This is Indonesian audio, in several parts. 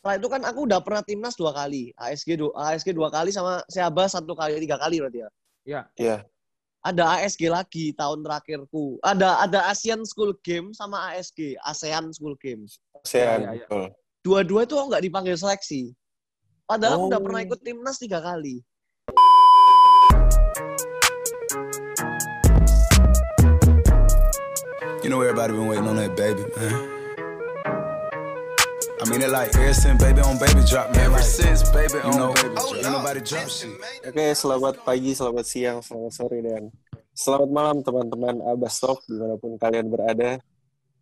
setelah itu kan aku udah pernah timnas dua kali. ASG dua, ASG dua kali sama Seaba satu kali, tiga kali berarti ya. Iya. Iya. Ada ASG lagi tahun terakhirku. Ada ada Asian School Game sama ASG, ASEAN School Games. ASEAN. Betul. Dua-dua itu nggak dipanggil seleksi. Padahal aku udah Oh. pernah ikut timnas tiga kali. You know everybody been waiting on that baby, man. Mean it like ever since baby on baby drop, man. Ever since baby on know, baby drop. Ain't nobody drop shit. Oke, selamat pagi, selamat siang, selamat sore, dan selamat malam teman-teman Abbas Talk di mana pun kalian berada.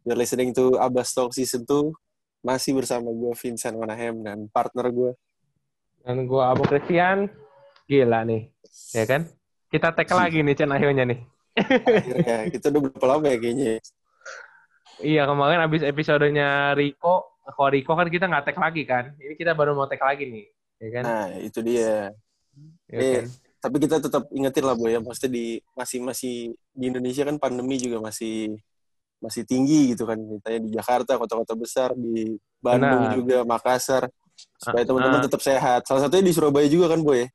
You're listening to Abbas Talk Season 2. Masih bersama gue Vincent Manahem dan partner gue. Dan gua Abu Christian. Gila nih. Ya kan? Kita tag lagi nih Chen akhirnya nih. Akhirnya, kita udah berapa lama ya kayaknya? Iya kemarin abis episodenya Rico, Rico kan kita nggak tag lagi kan. Ini kita baru mau tag lagi nih. Ya kan? Nah, itu dia. Ya eh, kan? Tapi kita tetap ingetin lah, Boy, ya. Maksudnya di, masih, masih, di Indonesia kan pandemi juga masih masih tinggi gitu kan. Misalnya di Jakarta, kota-kota besar, di Bandung Benar. juga, Makassar. Supaya Ah, teman-teman ah. tetap sehat. Salah satunya di Surabaya juga kan, Boy?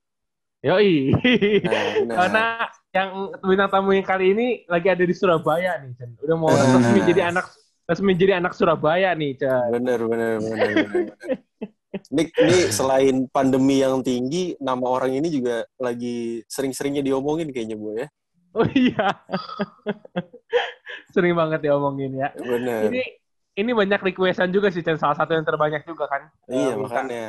Yoi. Nah, benar. Karena yang bintang tamu yang kali ini lagi ada di Surabaya nih, Chen. Udah mau Nah. resmi jadi anak resmi jadi anak Surabaya nih, Chen. Bener, bener, bener, bener. bener. Ini, ini selain pandemi yang tinggi, nama orang ini juga lagi sering-seringnya diomongin kayaknya, Bu ya. Oh iya. Sering banget diomongin ya. Bener. Ini ini banyak requestan juga sih, Chen. Salah satu yang terbanyak juga kan. iya, minta. makanya.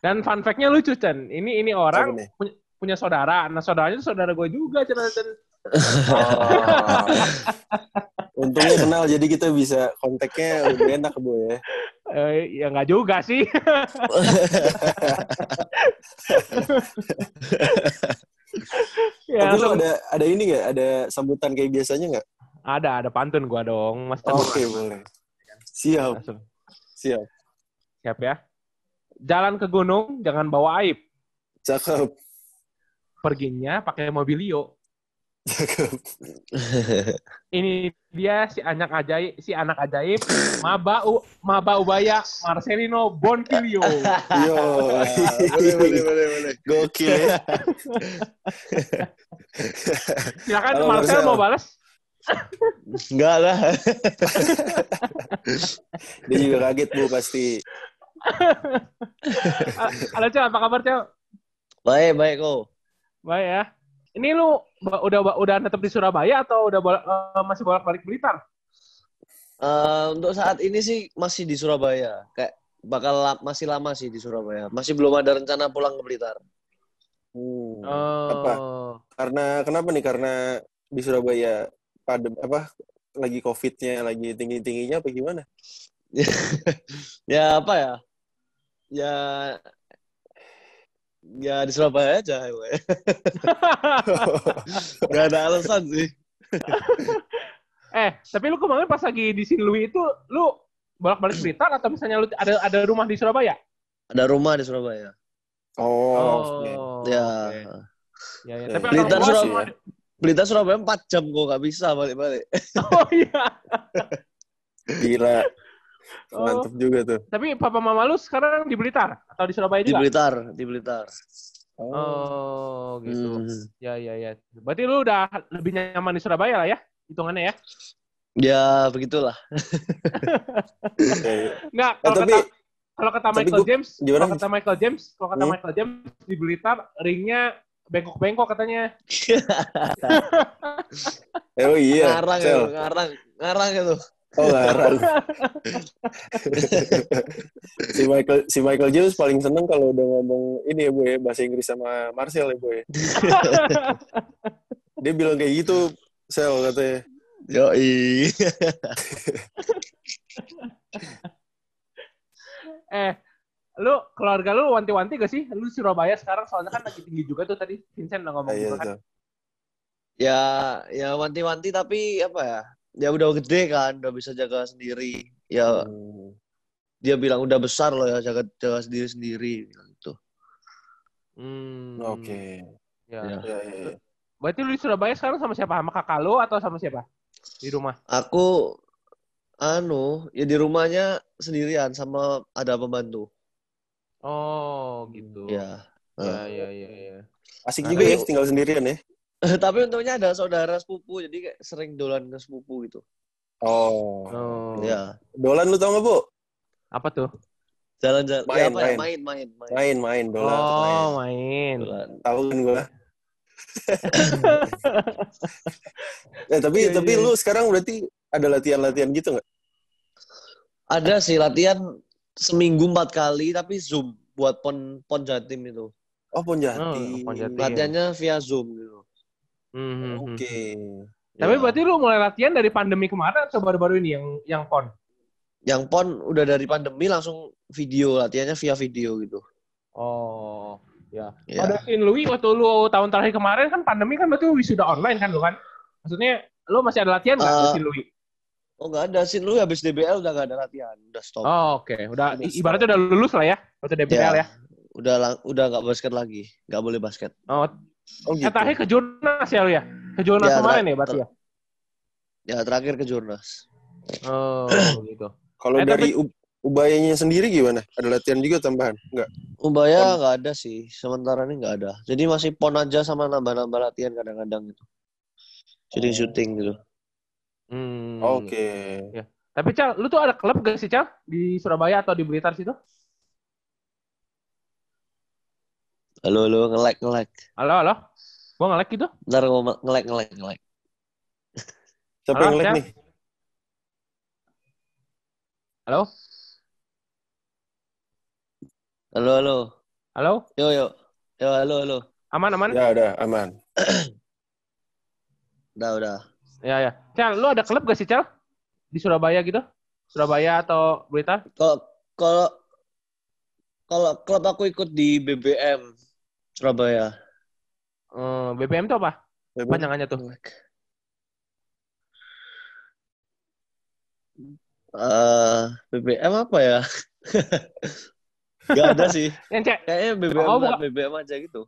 Dan fun fact-nya lucu, Chen. Ini ini orang punya, punya saudara. Nah, saudaranya saudara gue juga. Chen. Oh. Untungnya kenal, jadi kita bisa kontaknya lebih enak, Bu ya. Eh, ya nggak juga sih. ya, Tapi langsung- ada ada ini nggak? Ada sambutan kayak biasanya nggak? ada, ada pantun gua dong, Mas. Oke, boleh. Siap, Langsung. siap. Siap ya. Jalan ke gunung, jangan bawa aib. Cakep, Perginya pakai mobilio. Cakep. Ini dia si anak ajaib, si anak ajaib, Maba U, Maba Ubaya, Marcelino Bonfilio. Yo. boleh, boleh, boleh, boleh. Gokil ya. Silakan Halo, Marcel Marcel. mau balas. Enggak lah. Dia juga kaget, Bu, pasti. Halo Cel, apa kabar Cel? Baik, baik kok. Baik ya. Ini lu udah udah netep di Surabaya atau udah bolak- eh, masih bolak-balik Blitar? Eh, untuk saat ini sih masih di Surabaya. Kayak bakal la- masih lama sih di Surabaya. Masih belum ada rencana pulang ke Blitar. Hmm. Oh. Apa? Karena kenapa nih? Karena di Surabaya pada apa lagi COVID-nya lagi tinggi-tingginya apa gimana? ya apa ya? Ya ya di Surabaya aja. gue. Gak ada alasan sih. eh, tapi lu kemarin pas lagi di Sinlui itu lu bolak-balik Blitar atau misalnya lu ada ada rumah di Surabaya? Ada rumah di Surabaya. Oh, oke. ya. oke. Ya, ya. Ya, Tapi Blitar, Surabaya. di- Blitar Surabaya 4 jam kok nggak bisa balik-balik. Oh iya. gila. Oh. Mantep juga tuh. Tapi papa mama lu sekarang di Blitar atau di Surabaya Di juga? Blitar, di Blitar. Oh, gitu. Hmm. Ya, ya, ya. Berarti lu udah lebih nyaman di Surabaya lah ya? Hitungannya ya? Ya begitulah. Enggak, Eh, kalau tapi kata kalau kata Michael James, kalau kata Michael James, kalau kata Hmm? Michael James di Blitar ringnya bengkok-bengkok katanya. eh, oh iya. ngarang itu, ngarang, ngarang itu. Oh ngarang. si Michael si Michael James paling seneng kalau udah ngomong ini ya bu ya bahasa Inggris sama Marcel ya bu ya. Dia bilang kayak gitu Sel katanya. Yoi. eh, lu keluarga lu wanti-wanti gak sih? Lu Surabaya sekarang soalnya kan lagi tinggi juga tuh tadi Vincent udah ngomong Ah, iya, juga kan. ya, ya wanti-wanti tapi apa ya? Ya udah gede kan, udah bisa jaga sendiri. Ya Hmm. dia bilang udah besar loh ya jaga jaga sendiri sendiri gitu. Hmm. Oke. Ya. Ya. Ya, ya, ya. Berarti lu di Surabaya sekarang sama siapa? Sama kakak lu atau sama siapa? Di rumah. Aku anu, ya di rumahnya sendirian sama ada pembantu. Oh, gitu. Ya. Ya, ya, ya, ya. Asik Nah, juga ya tinggal sendirian ya. Tapi untungnya ada saudara sepupu, jadi kayak sering dolan ke sepupu gitu. Oh. Oh. Ya. Dolan lu tau gak, Bu? Apa tuh? Jalan-jalan. Main, ya, apa ya? main. Main, main, main. Main, main, dolan. main. Oh, main. Dolan. Tahu kan gua. eh, tapi Iya, tapi iya. lu sekarang berarti ada latihan-latihan gitu nggak? Ada sih latihan seminggu empat kali, tapi Zoom buat pon pon jatim itu. Oh, Ponjati. Oh, Ponjati. Latihannya via Zoom gitu. Hmm, hmm, hmm. Oke. Tapi Ya. berarti lu mulai latihan dari pandemi kemarin atau baru-baru ini yang yang pon? Yang pon udah dari pandemi langsung video, latihannya via video gitu. Oh, ya. Ya. Pada Sin Louis waktu lu tahun terakhir kemarin kan pandemi kan berarti wisuda online kan lu kan? Maksudnya lu masih ada latihan nggak Eh, Sin Louis? Oh nggak ada sih, lu habis DBL udah nggak ada latihan, udah stop. Oh, oke. Udah Udah ibaratnya udah lulus lah ya. Waktu DBL ya. Udah udah nggak basket lagi, nggak boleh basket. Oh, Oh, eh, gitu. terakhir ke Jurnas ya lu ya? Ke Jurnas Ya, kemarin ya berarti ya? Ya terakhir ke Jurnas. Oh, gitu. Kalau Eh, dari U- Ubayanya sendiri gimana? Ada latihan juga tambahan? Enggak. Ubaya nggak ada sih, sementara ini nggak ada. Jadi masih pon aja sama nambah-nambah latihan kadang-kadang gitu. Shooting-shooting gitu. Hmm. Oke. Tapi Cal, lu tuh ada klub gak sih Cal? Di Surabaya atau di Blitar situ? Halo, halo, nge-lag, nge-lag. Halo, halo. Gua nge-lag gitu. Ntar ngomong nge-lag, nge-lag, nge-lag. Siapa Halo, yang lag Cak? nih? Halo? Halo, halo. Halo? Yo, yo. Yo, halo, halo. Aman, aman? Ya udah aman. Udah, udah. Ya, ya. Cal, lu ada klub gak sih, Cal? Di Surabaya gitu? Surabaya atau Blitar? Kalau kalau kalau klub aku ikut di BBM Surabaya. Eh, BBM tuh apa? Panjangannya tuh. Eh, BBM apa ya? Gak ada sih. Yang cek. Kayaknya BBM Oh, bukan. BBM aja gitu.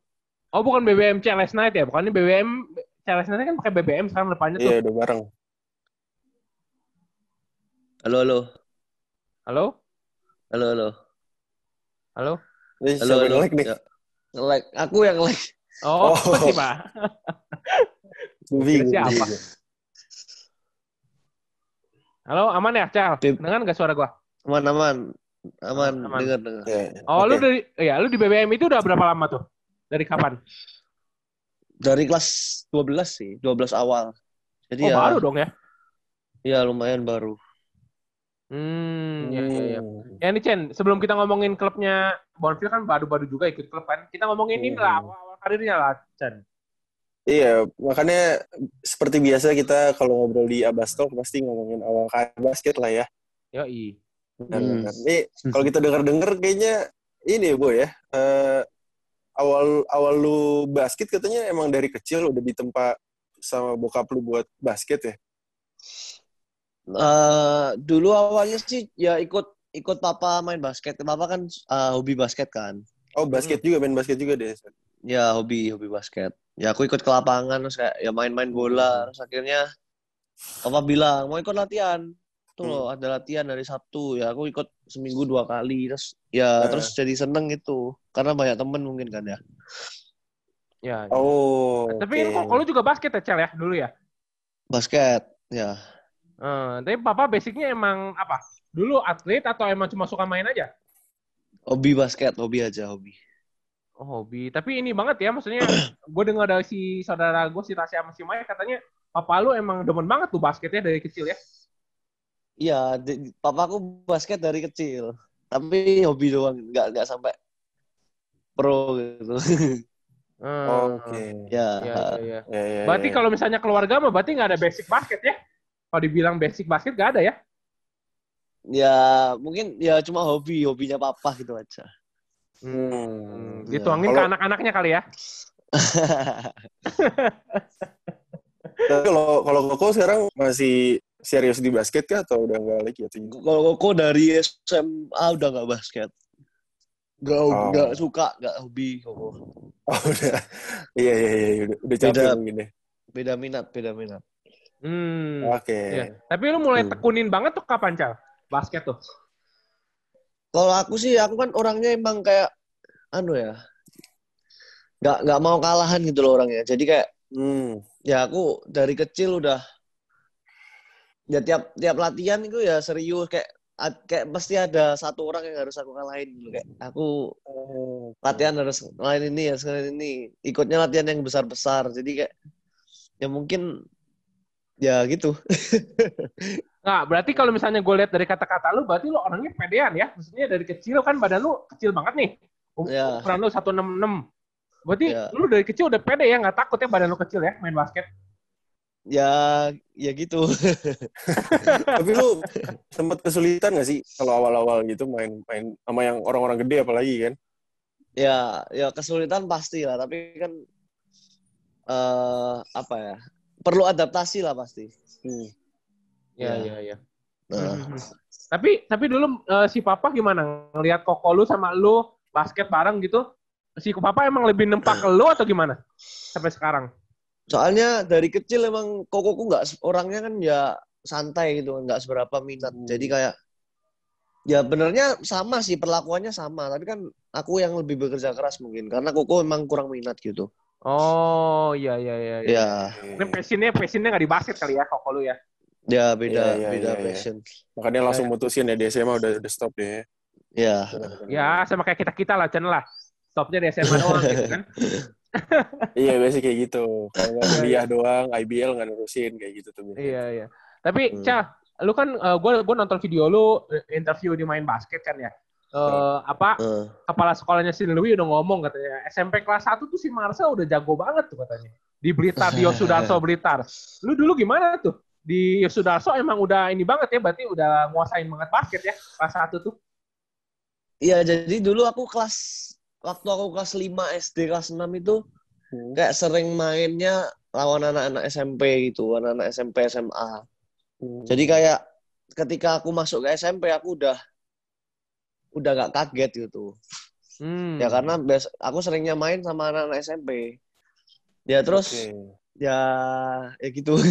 Oh, bukan BBM CLS Night ya? Bukan ini BBM CLS Night kan pakai BBM sekarang depannya tuh. Iya udah bareng. Halo, halo. Halo? Halo, halo. Halo? Ini Halo, yang halo. Nge-lag. Aku yang lag. Oh, Oh. sih, Pak. Gue bingung. Siapa? Halo, aman ya, Cal? Dengar gak suara gua? Aman, aman. Aman, Aman. dengar, dengar. Ya, Oh, lu oke. dari ya, lu di BBM itu udah berapa lama tuh? Dari kapan? Dari kelas 12 sih, 12 awal. Jadi Oh, ya, baru dong ya. ya lumayan baru. Hmm, ya, ya, ya. Hmm. Ya nih Chen, sebelum kita ngomongin klubnya Bonfil kan baru-baru juga ikut klub kan. Kita ngomongin ini lah awal-awal karirnya lah, Chen. Iya, makanya seperti biasa kita kalau ngobrol di Abastok pasti ngomongin awal karir basket lah ya. Yoi. Nah, Hmm. Ini kalau kita dengar-dengar kayaknya ini Bu ya. eh, awal awal lu basket katanya emang dari kecil udah ditempa sama bokap lu buat basket ya. Eh, dulu awalnya sih ya ikut ikut papa main basket. Papa kan eh, hobi basket kan. Oh, basket juga main basket juga deh. Ya hobi hobi basket. Ya aku ikut ke lapangan terus kayak ya main-main bola. Terus akhirnya papa bilang mau ikut latihan. Tuh loh ada latihan dari Sabtu. Ya aku ikut seminggu dua kali. Terus ya Nah. terus jadi seneng gitu. Karena banyak temen mungkin kan ya. Ya. Oh. Tapi kok kalau juga basket ya, Cel ya, dulu ya. Basket. Ya. Eh, tapi papa basicnya emang apa? Dulu atlet atau emang cuma suka main aja? Hobi basket. Hobi aja hobi. Oh, hobi. Tapi ini banget ya, maksudnya gue dengar dari si saudara gue, si Tasya sama si Maya, katanya papa lu emang demen banget tuh basketnya dari kecil ya. Iya, di- papaku basket dari kecil. Tapi hobi doang, nggak nggak sampai pro gitu. Eh, Oke. ya. Iya, iya, iya. Ya, ya, Berarti ya. kalau misalnya keluarga mah berarti nggak ada basic basket ya? Kalau dibilang basic basket nggak ada ya? Ya, mungkin ya cuma hobi, hobinya papa gitu aja. Hmm. Dituangin ke Kalau- anak-anaknya kali ya? Tapi kalau kalau Koko sekarang masih serius di basket kah atau udah enggak lagi gimana? Kalau koko dari SMA udah nggak basket. Nggak Oh. nggak suka, nggak hobi koko. Oh, udah. Iya iya iya udah, udah capek Beda. mungkin ya. Beda minat, beda minat. Hmm. Oke. Iya. Tapi lu mulai Hmm. tekunin banget tuh kapan, Cal? Basket tuh. Kalau aku sih, aku kan orangnya emang kayak, anu ya, nggak nggak mau kalahan gitu loh orangnya. Jadi kayak, Hmm. ya aku dari kecil udah, ya tiap tiap latihan itu ya serius kayak kayak pasti ada satu orang yang harus aku kalahin gitu kayak aku Oh, latihan harus ngalahin ini harus ngalahin ini ikutnya latihan yang besar besar jadi kayak ya mungkin ya gitu Nah, berarti kalau misalnya gue lihat dari kata-kata lu, berarti lu orangnya pedean ya? Maksudnya dari kecil kan badan lu kecil banget nih. Ya. Ukuran lu 166. Berarti Ya. lu dari kecil udah pede ya? Nggak takut ya badan lu kecil ya main basket? ya ya gitu Tapi lu sempat kesulitan gak sih kalau awal-awal gitu main-main sama yang orang-orang gede apalagi kan? ya ya kesulitan pasti lah tapi kan eh apa ya perlu adaptasi lah pasti Hmm. Iya, Ya. iya, iya. nah, Mhm. Tapi tapi dulu eh, si Papa gimana? Ngelihat koko lu sama lu basket bareng gitu? Si Papa emang lebih nempak ke lu atau gimana? Sampai sekarang. soalnya dari kecil emang kokoku nggak orangnya kan ya santai gitu nggak seberapa minat Hmm. jadi kayak ya benernya sama sih perlakuannya sama tapi kan aku yang lebih bekerja keras mungkin karena koko emang kurang minat gitu Oh, iya iya iya. iya. ya Ini passionnya passionnya nggak di basket kali ya koko lu ya? ya beda Iya, iya, beda iya, iya. passion Makanya langsung mutusin ya di SMA udah udah stop deh. ya Ya, sama kayak kita-kita lah, Chen lah. Stopnya di SMA doang gitu kan. Iya biasanya kayak gitu. Kalau Iya, kuliah doang, IBL nggak nurusin kayak gitu tuh. biasanya. Iya, iya. Tapi, Hmm. Cah, lu kan, gue gua nonton video lu, eh, interview di main basket kan ya. Eh, apa, Eh, kepala sekolahnya si Louis udah ngomong katanya, SMP kelas 1 tuh si Marcel udah jago banget tuh katanya. Di Blitar, di Yosudarso Blitar. Lu dulu gimana tuh? Di Yosudarso emang udah ini banget ya, berarti udah nguasain banget basket ya, kelas 1 tuh. Iya, jadi dulu aku kelas waktu aku kelas 5 SD kelas 6 itu Hmm. kayak sering mainnya lawan anak-anak SMP gitu, anak-anak SMP SMA. Hmm. Jadi kayak ketika aku masuk ke SMP aku udah udah gak kaget gitu. Hmm. Ya karena bias, aku seringnya main sama anak-anak SMP. Ya terus Oke. ya ya gitu.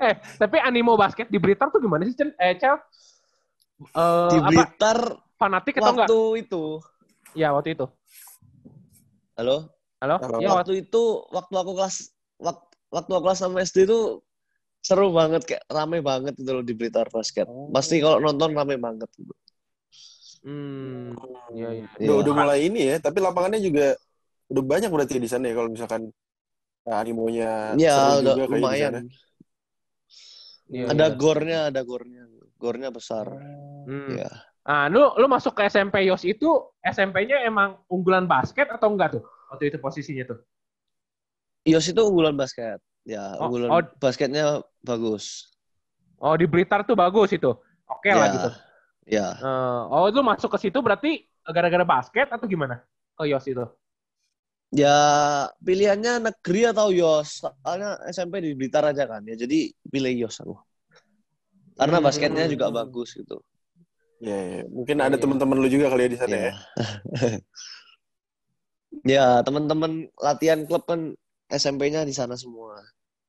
Eh, tapi animo basket di Blitar tuh gimana sih, Cen? Eh, Cel? Eh, Di Blitar fanatik atau enggak? waktu itu. Ya, waktu itu. Halo? Halo? Ya, waktu waktu itu waktu aku kelas waktu, waktu aku kelas 6 SD itu seru banget kayak rame banget gitu loh di Blitar basket. Oh. Pasti kalau nonton rame banget gitu. Hmm, iya, iya. Udah, Iya. udah mulai ini ya, tapi lapangannya juga udah banyak berarti di sana ya kalau misalkan nah, animonya Iya, seru udah juga lumayan. Iya, Ada iya. gornya, ada gornya. Gornya besar. Hmm. Iya. Ah, lu lu masuk ke SMP Yos itu SMP-nya emang unggulan basket atau enggak tuh? Waktu itu posisinya tuh. Ios itu unggulan basket. Ya, Oh, unggulan oh. basketnya bagus. Oh, di Blitar tuh bagus itu. Oke lah Ya, gitu. Ya. Eh, oh, lu masuk ke situ berarti gara-gara basket atau gimana? Ke Yos itu. Ya, pilihannya negeri atau Yos. Soalnya SMP di Blitar aja kan. Ya, jadi pilih Yos aku. Karena Hmm. basketnya juga bagus gitu. Iya, iya. mungkin ada iya. teman-teman lu juga kali ya di sana Ya. ya. ya, teman-teman latihan klub kan SMP-nya di sana semua.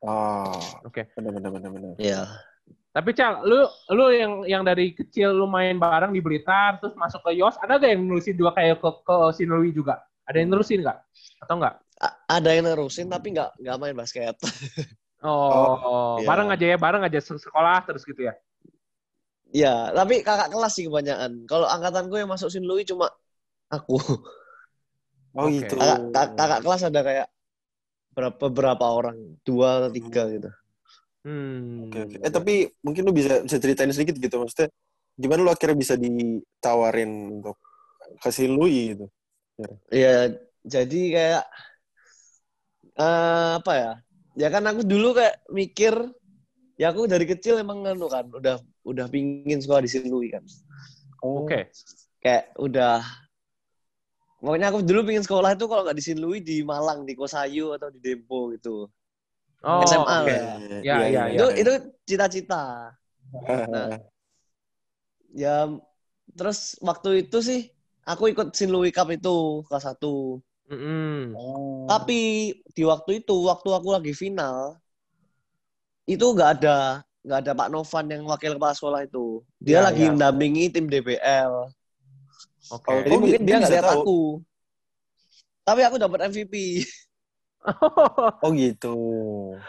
Oh, Oke. benar benar benar benar. Ya. Tapi Cal, lu lu yang yang dari kecil lu main bareng di Blitar terus masuk ke Yos, ada gak yang nulisin juga kayak ke ke Sinlui juga? Ada yang nulisin nggak? Atau enggak? A- ada yang nerusin tapi nggak nggak main basket. Oh, iya. bareng aja ya, bareng aja se- sekolah terus gitu ya. ya, tapi kakak kelas sih kebanyakan. Kalau angkatanku yang masuk Sinlui cuma aku. Oh Oke. gitu. Kakak, kak- kakak kelas ada kayak berapa berapa orang, dua atau tiga gitu. Hmm. Oke, oke. Eh tapi mungkin lu bisa bisa ceritain sedikit gitu maksudnya gimana lu akhirnya bisa ditawarin untuk kasih Lui gitu. Iya, jadi kayak eh apa ya? Ya kan aku dulu kayak mikir ya aku dari kecil emang nganu kan udah udah pingin sekolah di Sinlui kan. Oke. Kayak udah Pokoknya aku dulu pingin sekolah itu kalau nggak di Sinlui di Malang, di Kosayu atau di Dempo gitu. Oh, SMA oke. lah. Ya, ya, itu itu cita-cita. Nah, ya terus waktu itu sih aku ikut Sinlui Cup itu kelas 1. Mm-mm. Oh. Tapi di waktu itu, waktu aku lagi final, itu nggak ada nggak ada Pak Novan yang wakil kepala sekolah itu. Dia Ya, lagi ya. mendampingi tim DBL. Oke. Oh, Jadi Oh, mungkin dia nggak lihat tahu. aku. Tapi aku dapat MVP. Oh gitu.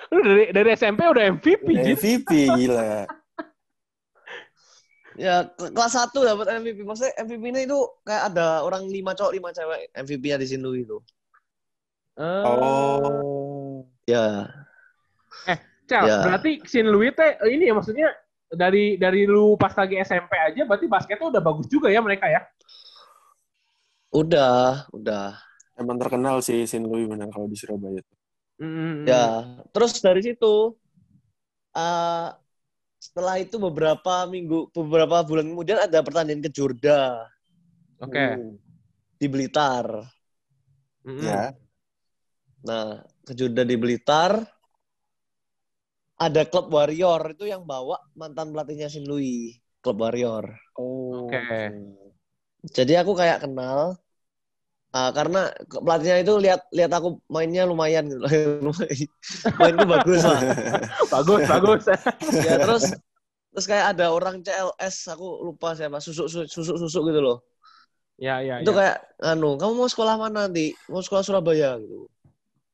Lu dari dari SMP udah MVP, Jin. MVP gila. Ya ke- kelas 1 dapat MVP. Maksudnya MVP-nya itu kayak ada orang lima cowok lima cewek MVP-nya di Sinlu itu. Eh, Oh. Ya. Cel, ya. berarti Sin Louis teh eh, ini ya maksudnya dari dari lu pas lagi SMP aja berarti basketnya udah bagus juga ya mereka ya. Udah, udah. Emang terkenal sih Sin Louis benar kalau di Surabaya. Mm-mm. Ya, terus dari situ eh setelah itu beberapa minggu, beberapa bulan kemudian ada pertandingan ke Jurda Oke. Hmm. di Blitar. Mm-mm. Ya. Nah, ke Jurda di Blitar ada klub Warrior itu yang bawa mantan pelatihnya Sin Louis, klub Warrior. Oh. Oke. Jadi aku kayak kenal ah, karena pelatihnya itu lihat lihat aku mainnya lumayan gitu. Lumayan. Mainku bagus lah. Bagus, bagus. ya terus terus kayak ada orang CLS aku lupa siapa susuk susuk susuk gitu loh ya, ya, itu ya. kayak anu kamu mau sekolah mana nanti mau sekolah Surabaya gitu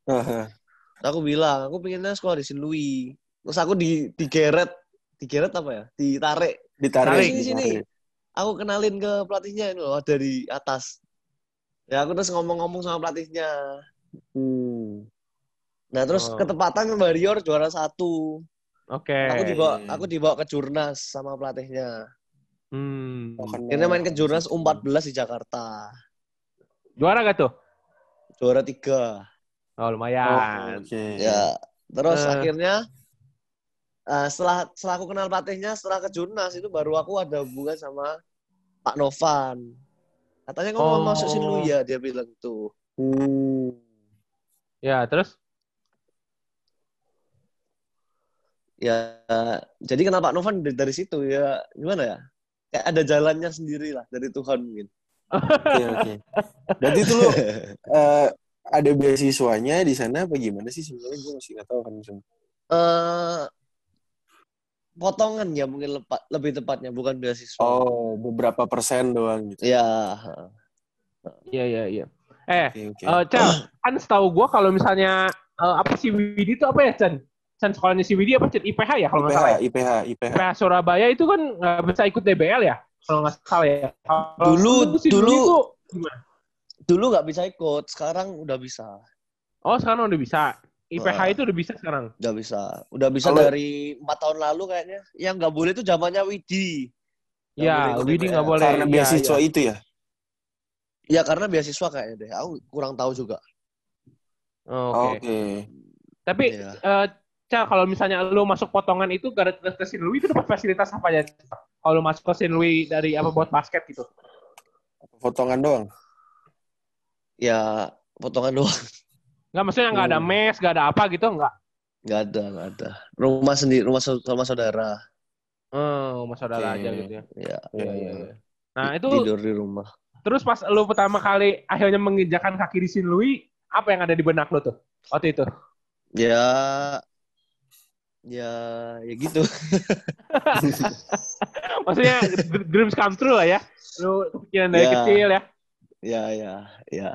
Haha. aku bilang aku pengennya sekolah di Sin Louis terus aku di digeret digeret apa ya ditarik Ditarik. Sini, sini. ditarik. aku kenalin ke pelatihnya ini loh dari atas ya aku terus ngomong-ngomong sama pelatihnya Hmm. nah terus Oh. ketepatan Warrior juara satu Oke. aku dibawa aku dibawa ke Jurnas sama pelatihnya Hmm. Oh. Akhirnya main ke Jurnas U14 di Jakarta. Juara gak tuh? Juara tiga. Oh, Oh, lumayan. Oke. Ya. Terus Eh. akhirnya eh, setelah setelah aku kenal pelatihnya, setelah ke Jurnas itu baru aku ada hubungan sama Pak Novan. Katanya kamu Oh. mau masuk Sinlu ya, dia bilang tuh. Hmm. Ya, terus? Ya, jadi kenal Pak Novan dari, dari situ ya gimana ya? Kayak ada jalannya sendiri lah dari Tuhan mungkin. Oke, oke. Berarti itu lu eh, ada beasiswanya di sana apa gimana sih sebenarnya gue masih nggak tahu kan. Eh potongan ya mungkin lepa- lebih tepatnya bukan beasiswa. Oh, beberapa persen doang gitu. Ya, Iya, iya, iya. Eh, Oke, oke. eh Cel, kan setahu gue kalau misalnya eh, apa sih Widi itu apa ya, Chan? Chan sekolahnya si Widi apa, Chan? IPH ya kalau nggak IPH, salah ya? IPH, IPH. IPH Surabaya itu kan nggak bisa ikut DBL ya? Kalau nggak salah ya. Kalau Dulu- si dulu- Dwi tuh gimana? dulu nggak bisa ikut, sekarang udah bisa. Oh, sekarang udah bisa. IPH Wah. itu udah bisa sekarang. Udah bisa. Udah bisa Kalau- dari empat tahun lalu kayaknya. Yang nggak boleh itu zamannya Widi. Ya, boleh Widi nggak boleh. Karena beasiswa iya. itu ya. Ya karena beasiswa kayaknya deh. Aku kurang tahu juga. Oke. Oke. Tapi Iya. eh Cal, kalau misalnya lu masuk potongan itu gara ke, Louis itu dapat fasilitas apa aja? Kalau lu masuk ke Sin Louis dari apa buat basket gitu? Potongan doang. Ya potongan doang. Nggak maksudnya nggak ada Hmm. mes, nggak ada apa gitu nggak? Nggak ada, nggak ada. Rumah sendiri, rumah, rumah saudara. Oh, mas saudara Oke. aja gitu ya. Ya. Iya, iya, iya. Nah, itu Tidur di rumah. terus pas lu pertama kali akhirnya menginjakan kaki di Sin Louis, apa yang ada di benak lu tuh waktu itu? Ya, ya, ya gitu. Maksudnya dr- dreams come true lah ya. Lu kepikiran dari Ya. kecil ya. Ya, ya, ya.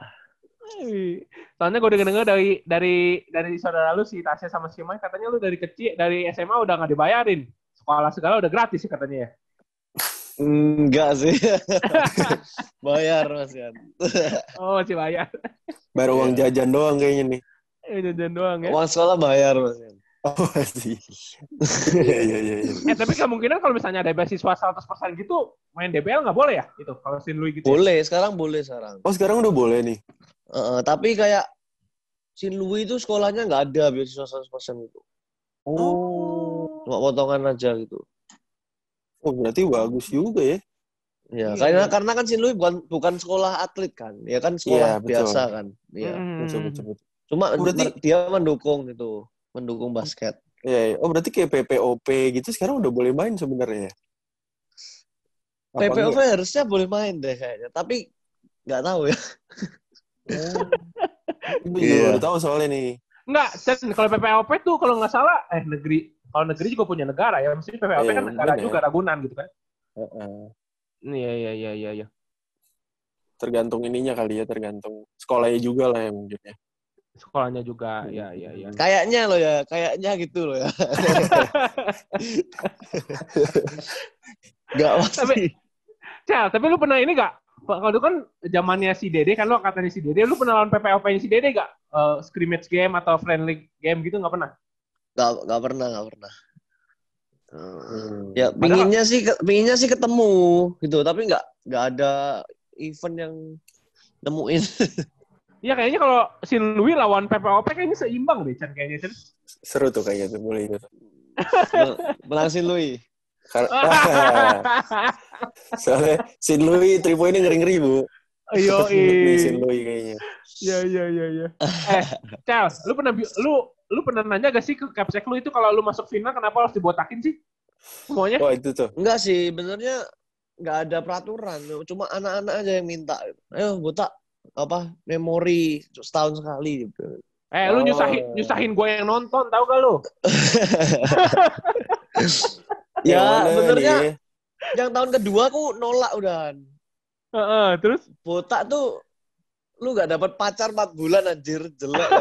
Soalnya gue denger-denger dari dari dari saudara lu si Tasya sama si Mai katanya lu dari kecil dari SMA udah nggak dibayarin. Sekolah segala udah gratis ya katanya ya. Enggak sih. Bayar Mas Yan. Oh, masih bayar. Baru uang Iya. jajan doang kayaknya nih. Eh, jajan doang ya. Uang sekolah bayar Mas Yan. Oh, sih. Iya, iya, iya. iya. Eh, tapi kemungkinan kalau misalnya ada beasiswa 100% gitu, main DBL nggak boleh ya? Itu kalau Sin Louis gitu. ya? Boleh, sekarang boleh sekarang. Oh, sekarang udah boleh nih. Heeh, tapi kayak Sin Louis itu sekolahnya nggak ada beasiswa 100% itu. Oh. Cuma potongan aja gitu. Oh, berarti bagus juga ya. Ya, Iya, karena iya. karena kan Sin Louis bukan bukan sekolah atlet kan. Ya kan sekolah betul. biasa kan. Iya. Hmm. Betul, betul, betul. Cuma Oh, berarti- dia mendukung gitu, mendukung basket. Iya, iya. Oh, berarti kayak PPOP gitu sekarang udah boleh main sebenarnya ya? PPOV enggak? harusnya boleh main deh kayaknya, tapi nggak tahu ya. Gue Iya. juga udah tahu soalnya nih. Enggak, kalau PPOP tuh kalau nggak salah, eh negeri, kalau negeri juga punya negara ya. Maksudnya PPOP Iya, kan negara bener. juga, Ragunan gitu kan. Heeh. Iya, iya, iya, iya. iya. Tergantung ininya kali ya, tergantung sekolahnya juga lah yang mungkin ya. Sekolahnya juga, ya, ya, ya. Kayaknya lo ya, kayaknya gitu lo ya. Gak pasti. Tapi- Cel, tapi lu pernah ini gak? Kalau itu kan zamannya si Dede, kan lu katanya si Dede, lu pernah lawan PPOP-nya si Dede gak? Eh, scrimmage game atau friendly game gitu nggak pernah? Gak, gak pernah, gak pernah. Hmm. Ya, pinginnya sih, pinginnya sih ketemu gitu, tapi nggak nggak ada event yang nemuin. Iya kayaknya kalau si Louis lawan PPOP kayaknya seimbang deh, Chan kayaknya Chan. Seru tuh kayaknya tuh, boleh itu. Menang si Louis. Karena soalnya Sin Louis three point ngeri-ngeri bu. Ayo, Nih Sin Louis kayaknya. Iya, iya, iya, iya. Eh, Cal, lu pernah lu lu pernah nanya gak sih ke capsek lu itu kalau lu masuk final kenapa harus dibotakin sih? Semuanya? Oh itu tuh. Enggak sih, benernya nggak ada peraturan. Cuma anak-anak aja yang minta. Ayo, botak apa memori setahun sekali gitu. Eh, lu Oh. nyusahin nyusahin gue yang nonton, tahu gak lu? ya, Yang nih? yang tahun kedua aku nolak udahan. Heeh, terus Botak tuh lu nggak dapat pacar 4 bulan anjir jelek.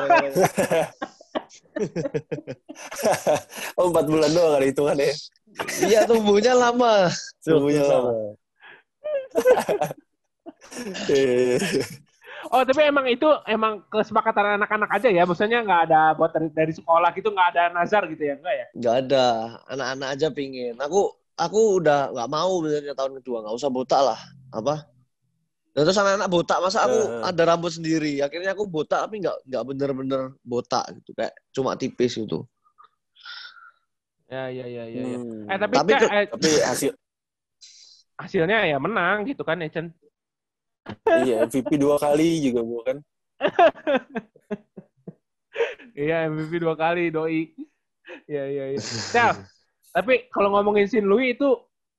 oh empat bulan doang ada hitungannya. iya tumbuhnya lama. Tuh, lama. Oh, tapi emang itu emang kesepakatan anak-anak aja ya? Maksudnya nggak ada buat dari, dari sekolah gitu, nggak ada nazar gitu ya? Enggak ya? Nggak ada, anak-anak aja pingin. Aku aku udah nggak mau benernya tahun kedua, nggak usah botak lah. Apa? Dan terus anak-anak botak, masa aku Eh. ada rambut sendiri. Akhirnya aku botak tapi nggak nggak bener-bener botak gitu, kayak cuma tipis gitu. Ya, ya, ya, ya. ya. hmm. Eh, tapi, Tapi ke- eh, Tapi hasil hasilnya ya menang gitu kan ya, Chen? Iya MVP dua kali juga bu kan. Iya, MVP dua kali, doi. Iya, iya, iya. Cel, tapi kalau ngomongin Sin Louis itu,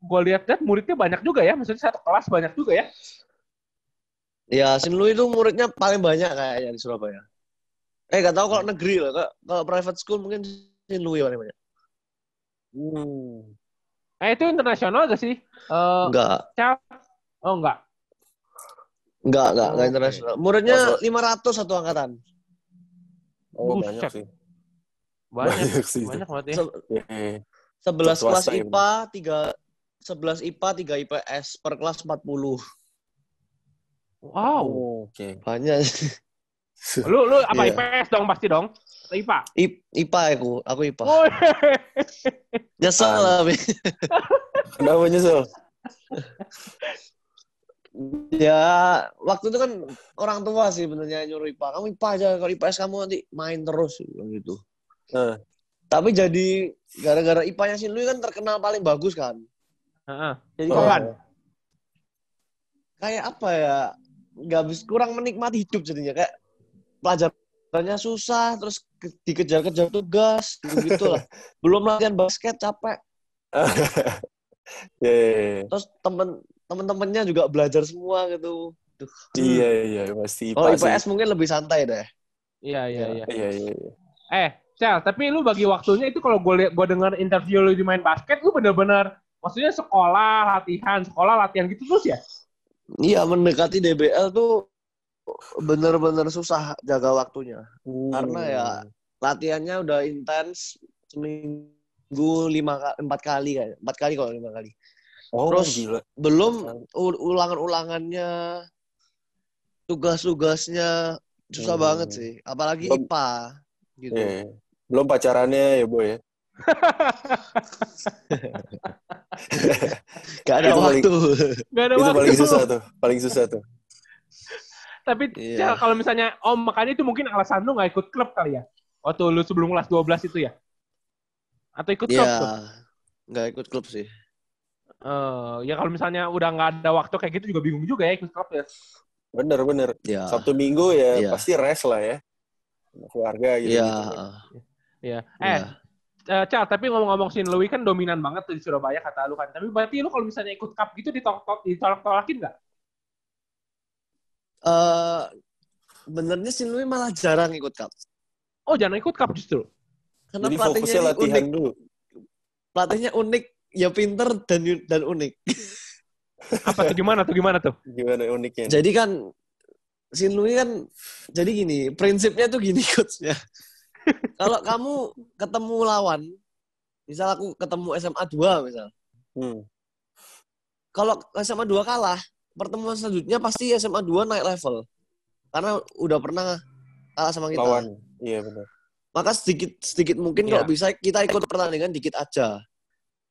gue lihat-lihat muridnya banyak juga ya. Maksudnya satu kelas banyak juga ya. Ya, Sin Louis itu muridnya paling banyak kayaknya di Surabaya. Eh, nggak tahu kalau negeri loh. Kalau- private school mungkin Sin Louis paling banyak. Hmm. Eh, itu internasional gak sih? Eh, Enggak? Oh, enggak. Enggak, enggak, enggak Oke. internasional. Muridnya Masuk. 500 satu angkatan. Oh Buset. banyak sih. Banyak. Banyak sih. Banyak banget ya. Se- 11 kelas IPA, 3 11 IPA, 3 IPS per kelas 40. Wow. oh, Oke. Banyak. Lu lu apa Iya. IPS dong pasti dong? Atau IPA? I- IPA aku, aku IPA. Oh, Nyesel Ah. lah. Bi. Kenapa nyesel? ya, waktu itu kan orang tua sih benernya nyuruh IPA. Kamu IPA aja, kalau IPS kamu nanti main terus gitu. Nah, Tapi jadi gara-gara IPA-nya si Lui kan terkenal paling bagus kan. Heeh. Jadi Oh. kapan? Kayak apa ya? Nggak bis kurang menikmati hidup jadinya kayak pelajarannya susah terus ke- dikejar-kejar tugas gitu lah. Belum latihan basket capek. ya, ya, ya. Terus temen temen-temennya juga belajar semua gitu. Iya, iya, pasti Kalau IPS mungkin lebih santai deh. Iya, iya, iya. sih. Iya, iya, iya. Eh, Cel, tapi lu bagi waktunya itu kalau gue gue dengar interview lu di main basket, lu bener-bener maksudnya sekolah, latihan, sekolah, latihan gitu terus ya? Iya mendekati DBL tuh bener-bener susah jaga waktunya. Karena ya latihannya udah intens seminggu lima empat kali kayak empat kali kalau lima kali. Oh, terus- gila. Belum ulangan-ulangannya, tugas-tugasnya susah Hmm. banget sih. Apalagi Belum- IPA gitu. Iya, iya. Belum pacarannya ya, Boy ya. Gak ada Itu paling- waktu. Gak ada Itu waktu. paling susah tuh, paling susah tuh. Tapi Iya. Cel, kalau misalnya Om makanya itu mungkin alasan lu gak ikut klub kali ya? Waktu lu sebelum kelas 12 itu ya? Atau ikut klub Iya. tuh? Nggak ikut klub sih. Eh, ya kalau misalnya udah nggak ada waktu kayak gitu juga bingung juga ya ikut klub ya. Bener, bener. Ya. Sabtu Minggu ya Iya. pasti rest lah ya. Keluarga gitu. Iya. Iya. Iya. Eh, eh, Cal, tapi ngomong-ngomong Sin Louis kan dominan banget tuh di Surabaya kata lu kan. Tapi berarti lu kalau misalnya ikut cup gitu ditolak ditolak-tolakin nggak? Eh, sebenarnya Sin Louis malah jarang ikut cup. Oh, jangan ikut cup justru. Karena Jadi pelatihnya fokusnya latihan unik. dulu. Pelatihnya unik, ya pinter dan dan unik. Apa tuh gimana tuh gimana tuh? Gimana uniknya? Jadi kan Sin Louis kan jadi gini, prinsipnya tuh gini coachnya. Kalau kamu ketemu lawan, misal aku ketemu SMA 2 misal. Hmm. Kalau SMA 2 kalah, pertemuan selanjutnya pasti SMA 2 naik level. Karena udah pernah kalah sama kita. Lawan. Iya benar. Maka sedikit sedikit mungkin Iya. kalau bisa kita ikut pertandingan dikit aja.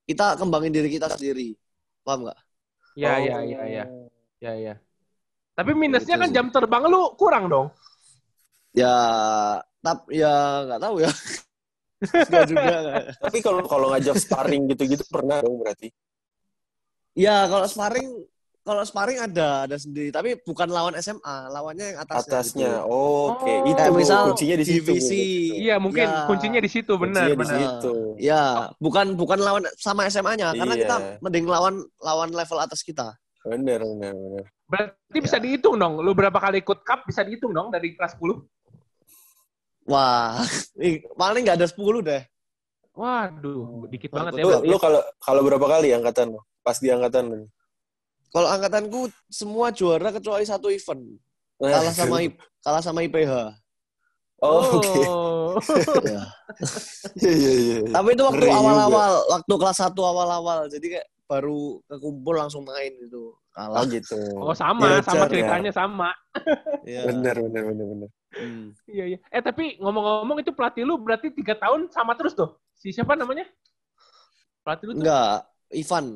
Kita kembangin diri kita sendiri. Paham nggak? Ya, Oh. ya, ya, ya. Ya, ya. Tapi minusnya Gitu kan sih. jam terbang lu kurang dong. Ya, tap ya nggak tahu ya. Nggak juga. Tapi kalau kalau ngajak sparring gitu-gitu pernah dong berarti. Ya kalau sparring kalau sparring ada ada sendiri tapi bukan lawan SMA lawannya yang atasnya Atasnya. gitu. Oh, Oke, Oh. itu misal kuncinya di situ. divisi. gitu. Iya, mungkin Ya. kuncinya di situ benar, Kuncinya di benar. situ. ya bukan bukan lawan sama SMA-nya karena Iya. kita mending lawan lawan level atas kita Benar, benar, benar. Berarti bisa Ya. dihitung dong. Lu berapa kali ikut cup bisa dihitung dong dari kelas 10. wah paling nggak ada 10 deh Waduh, dikit banget ya. Lu, kalau kalau berapa kali angkatan lu? Pas di angkatan? Kalau angkatanku semua juara kecuali satu event kalah sama I- kalah sama IPH Oh, oke. Oh. Ya. Iya, iya, iya. tapi itu waktu awal-awal waktu kelas 1 awal-awal jadi kayak baru kekumpul langsung main gitu Oh kalah gitu. Oh, sama, Belajar, sama ya. ceritanya sama. Iya. Benar, benar, benar, benar. Hmm. Iya, iya. Eh, tapi ngomong-ngomong itu pelatih lu berarti tiga tahun sama terus tuh. Si siapa namanya? Pelatih lu tuh? enggak Ivan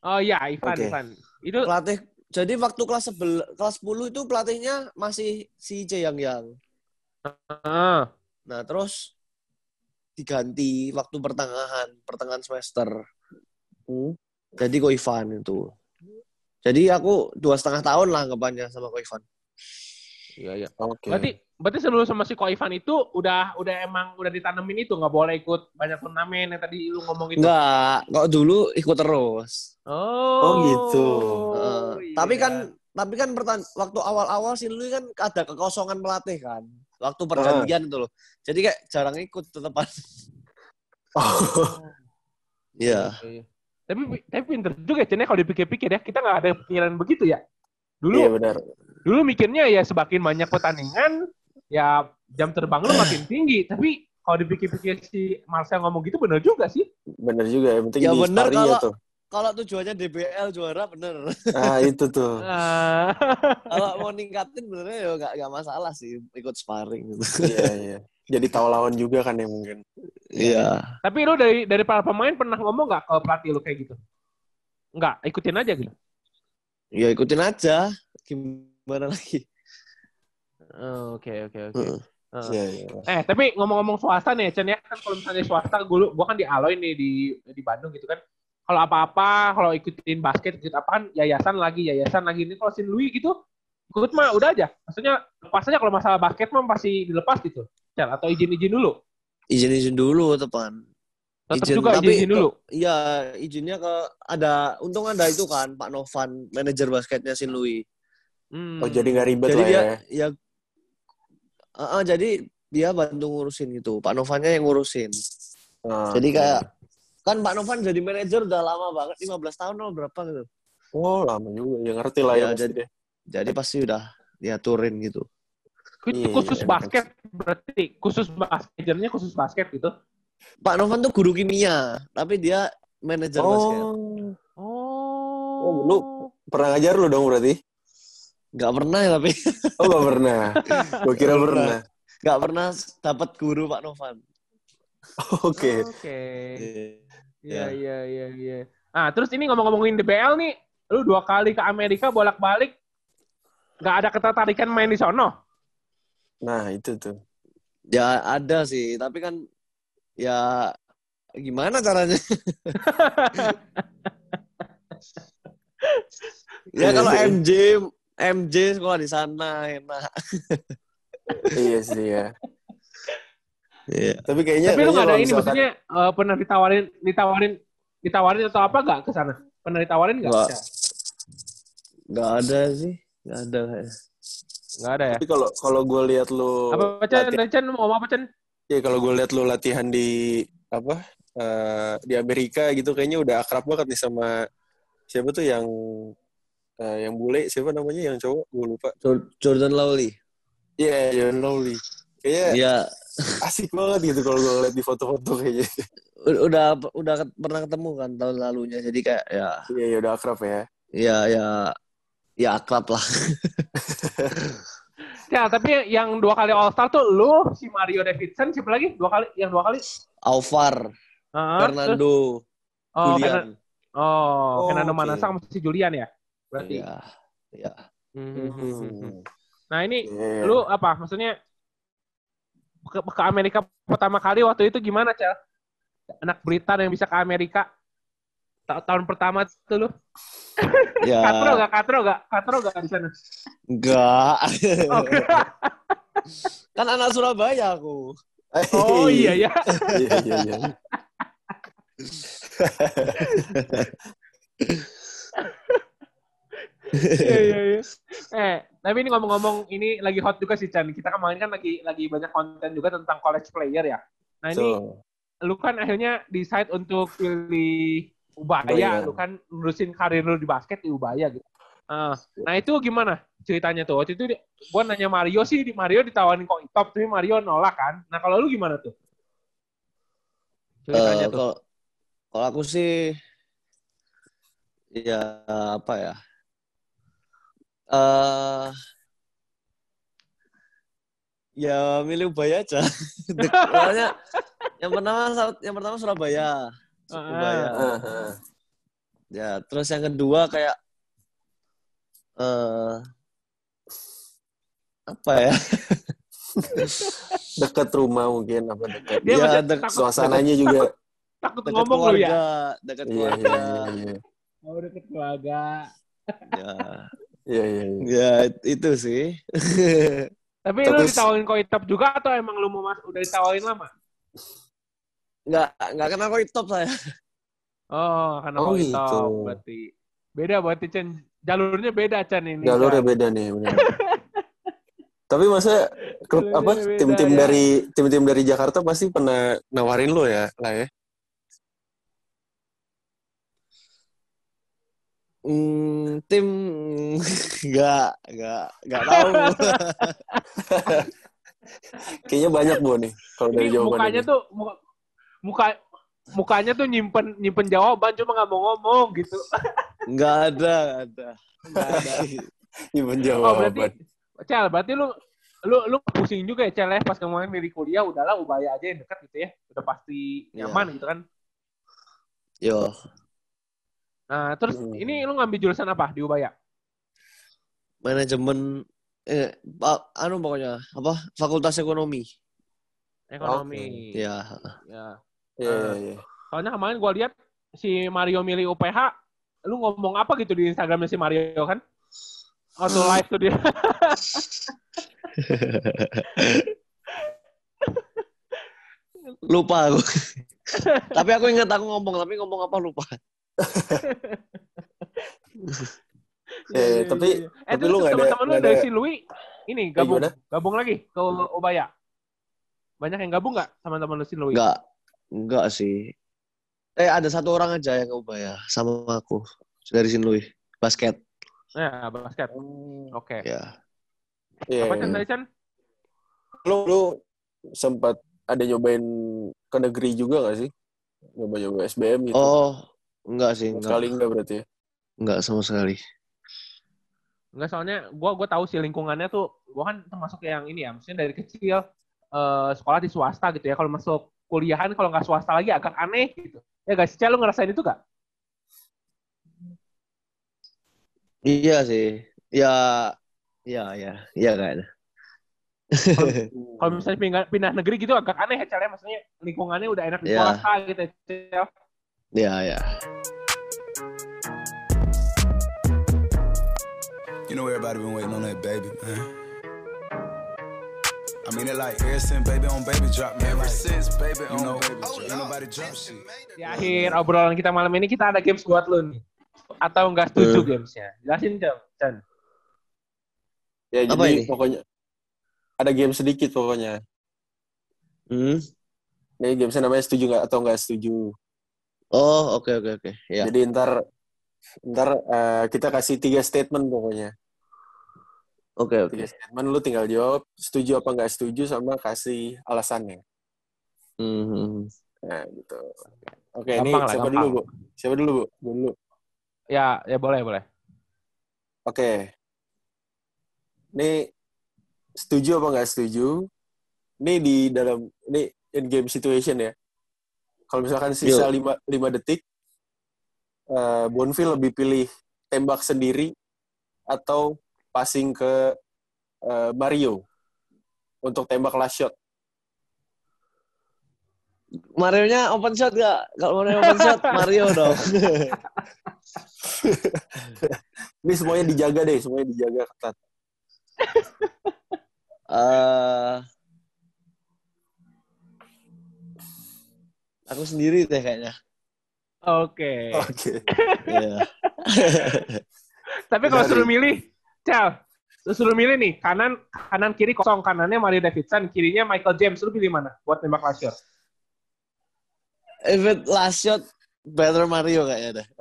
Oh iya, Ivan, Oke. Ivan. Itu pelatih jadi waktu kelas sebel, kelas 10 itu pelatihnya masih si C yang yang ah, nah terus diganti waktu pertengahan pertengahan semester Hmm. jadi Ko Ivan itu jadi aku dua setengah tahun lah anggapannya sama Ko Ivan iya, iya. Oke. Berarti berarti sebelum sama si Ko Ivan itu udah udah emang udah ditanemin itu nggak boleh ikut banyak turnamen yang tadi lu ngomong itu. enggak kok dulu ikut terus Oh. Oh, gitu. Eh, iya. tapi kan tapi kan pertan waktu awal-awal sih lu kan ada kekosongan pelatih kan waktu pergantian itu loh jadi kayak jarang ikut tetepan Oh, Iya. Iya. Tapi tapi pinter juga Chen ya kalau dipikir-pikir ya. Kita nggak ada pikiran begitu ya. Dulu iya benar. dulu mikirnya ya semakin banyak pertandingan ya jam terbang lu makin tinggi. Tapi kalau dipikir-pikir si Marcel ngomong gitu bener juga sih. Benar juga. Yang penting Ya di ya kalau- tuh. kalau tujuannya DBL juara bener Ah, itu tuh. Ah, kalau mau ningkatin benernya ya nggak nggak masalah sih ikut sparring gitu Iya, iya. Jadi tahu lawan juga kan ya mungkin. iya tapi lu dari dari para pemain pernah ngomong nggak ke pelatih lu kayak gitu? Nggak, ikutin aja gitu. ya ikutin aja gimana lagi Oke oke oke. Heeh. Heeh. Iya, iya. Eh tapi ngomong-ngomong swasta nih Chen ya kan kalau misalnya swasta gue gua kan di Aloy nih di di Bandung gitu kan. Kalau apa-apa kalau ikutin basket ikut apa kan yayasan lagi yayasan lagi ini kalau Sin Louis gitu ikut mah udah aja. Maksudnya lepas aja kalau masalah basket mah pasti dilepas gitu. Chen atau izin-izin dulu. izin izin dulu tepan Tetap Izin, juga tapi izin-izin dulu. Iya, izinnya ke ada untung ada itu kan Pak Novan, manajer basketnya Sin Louis. Hmm. Oh, jadi nggak ribet Jadi lah dia ya. ya Ah, ah, jadi dia bantu ngurusin itu. Pak Novannya yang ngurusin. Ah, Jadi kayak kan Pak Novan jadi manajer udah lama banget, 15 tahun atau berapa gitu. Oh, lama juga. Ya ngerti lah ya, Ya, jadi- deh. Jadi pasti udah diaturin gitu. Itu Iya, khusus iya, basket berarti khusus basket khusus basket gitu. Pak Novan tuh guru kimia, tapi dia manajer basket. Oh, Oh. Oh, lu- pernah ngajar lu dong berarti? Gak pernah ya tapi Oh, gak pernah. Gue kira Nggak pernah. gak pernah dapat guru Pak Novan. Oke. Oke. Iya. Iya iya iya iya. Ah, terus ini ngomong-ngomongin DBL nih, lu dua kali ke Amerika bolak-balik nggak ada ketertarikan main di sono? Nah, itu tuh. Ya ada sih, tapi kan ya gimana caranya? ya kalau MJ MJ sekolah di sana enak. iya sih ya. Iya. Tapi kayaknya Tapi lu ada ini misalkan- maksudnya eh, pernah ditawarin ditawarin ditawarin atau apa nggak ke sana? Pernah ditawarin nggak? Nggak. Gak ada sih, gak ada kayaknya. Nggak ada ya? Tapi kalau kalau gue lihat lu Apa Chan? Chan mau ngomong apa Chan? ya kalau gue lihat lu latihan di apa eh, di Amerika gitu kayaknya udah akrab banget nih sama siapa tuh yang eh, yang bule siapa namanya yang cowok gue lupa. Jor- Jordan Lawley. Iya, John Lowry. Kayaknya Iya, asik banget gitu kalau gue ngeliat di foto-foto kayaknya. udah udah pernah ketemu kan tahun lalunya. Jadi kayak ya Iya, ya udah akrab ya. ya ya ya akrab lah. Ya, tapi yang dua kali All Star tuh lu, si Mario Davidson, siapa lagi? Dua kali, yang dua kali? Alvar, Heeh, terus- Fernando, oh, Julian. Fernan- oh, Oh, Fernando oke. Manasseh sama si Julian ya? Berarti. Iya. Iya. Hmm. Nah ini Iya. lu apa? Maksudnya ke, ke Amerika pertama kali waktu itu gimana, Cel? Anak Britan yang bisa ke Amerika Ta- tahun pertama tuh lu. Ya. Katro gak? Katro gak? Katro gak di sana? Enggak. Oke. kan anak Surabaya aku. Oh iya ya. Iya, iya, iya. Iya iya iya. Eh, tapi ini ngomong-ngomong ini lagi hot juga sih Chan. Kita kemarin kan lagi lagi banyak konten juga tentang college player ya. Nah ini So, lu kan akhirnya decide untuk pilih Ubaya, Ubaya. lu kan nerusin karir lu di basket di Ubaya gitu. Ah, nah itu gimana ceritanya tuh? Waktu itu gua nanya Mario sih, di Mario ditawarin kok top, tapi Mario nolak kan. Nah kalau lu gimana tuh? Ceritanya Eh, tuh. kalau kalau aku sih ya apa ya? Eh ya milih Ubaya aja. Soalnya yang pertama yang pertama Surabaya. Surabaya. Ah. ah, ah. Ya, terus yang kedua kayak eh apa ya? dekat rumah mungkin apa dekat. Dia ya, dek- takut, Suasananya juga. takut dekat ngomong lu keluarga, ya. dekat Iya, keluarga. iya, iya, iya. Oh, deket keluarga. Ya, Iya, iya, iya. ya itu sih. Tapi, lu Tapi- ditawarin kok top juga atau emang lu mau mas udah ditawarin lama? Nggak nggak kenal kok top saya. Oh, karena Oh, kok gitu. top berarti. Beda berarti Chan. Jalurnya beda Chan ini. Jalurnya Chan. beda nih, benar. Tapi masa klub apa tim-tim ya. dari tim-tim dari Jakarta pasti pernah nawarin lo ya, lah ya. Hmm, tim nggak nggak nggak tahu. Kayaknya banyak bu nih kalau dari Ini jawaban mukanya ini. tuh muka, muka mukanya tuh nyimpen nyimpen jawaban cuma nggak mau ngomong gitu. Nggak ada, nggak ada. Nggak ada. Nyimpen oh berarti jawaban. Cel, berarti lu lu lu pusing juga ya Cel ya pas kemarin milih kuliah udahlah ubaya aja yang dekat gitu ya. Udah pasti Iya. nyaman gitu kan. Yo, Nah, terus Hmm. ini lu ngambil jurusan apa di Ubaya? manajemen eh pa- anu pokoknya apa? Fakultas Ekonomi. Ekonomi. Ya. Ya. Iya, iya, iya. Soalnya kemarin gua lihat si Mario milih UPH, lu ngomong apa gitu di Instagramnya si Mario kan? Auto live tuh dia. Lupa aku. tapi aku ingat aku ngomong, tapi ngomong apa lupa. Iya, iya, tapi- eh, tapi lu nggak ada- teman-teman lu nggak dari ada- si Louis ini gabung gimana? gabung lagi ke Ubaya. Banyak yang gabung nggak teman-teman lu si Louis? Enggak. Enggak sih. Eh ada satu orang aja yang ke Ubaya sama aku dari Sinlui basket. Ya, basket. Oke. Ya. Iya, Apa iya. Chan Chan? Lu, lu sempat ada nyobain ke negeri juga gak sih? Nyoba-nyoba SBM gitu. Oh, enggak sih, enggak. Sekali enggak berarti ya? Enggak sama sekali. Enggak soalnya gua gua tahu sih lingkungannya tuh gua kan termasuk yang ini ya, maksudnya dari kecil eh, sekolah di swasta gitu ya. Kalau masuk kuliahan kalau nggak swasta lagi agak aneh gitu. Ya guys, Cel lu ngerasain itu gak? Iya sih. Ya, ya, ya, iya kayaknya. Kalau misalnya pindah, pindah negeri gitu agak aneh ya Cel ya, maksudnya lingkungannya udah enak di Iya. swasta gitu ya. Ya, ya. You know everybody been waiting on that baby, man. I mean it like ever since baby on baby drop, man. Ever since baby on you know, baby drop. Ain't nobody drop shit. Di akhir obrolan kita malam ini kita ada games buat lu nih. Atau nggak setuju gamesnya? Jelasin Cel. Chan. Ya Apa jadi ini? pokoknya ada game sedikit pokoknya. Hmm. Ini gamesnya namanya setuju nggak atau nggak setuju. Oh, oke oke oke. Ya. Jadi ntar ntar eh, kita kasih tiga statement pokoknya. Oke oke. Tiga statement lu tinggal jawab setuju apa nggak setuju sama kasih alasannya. Hmm. Nah gitu. Oke ini Gampang lah, siapa gampang. dulu bu? Siapa dulu bu? Gua dulu. Ya, ya boleh, boleh. Oke. Ini setuju apa nggak setuju? Ini di dalam ini in game situation ya. Kalau misalkan sisa Yuk. 5 5 detik eh Bonfil lebih pilih tembak sendiri atau passing ke eh, Mario untuk tembak last shot. Mario-nya open shot gak? Kalau Mario open shot, Mario dong. Ini semuanya dijaga deh, semuanya dijaga ketat. Eh, aku sendiri deh kayaknya. Oke. Oke. Iya. Tapi kalau suruh milih, Cel, lu suruh milih nih, kanan kanan kiri kosong, kanannya Mario Davidson, kirinya Michael James, lu pilih mana buat nembak last shot? If it last shot, better Mario kayaknya deh.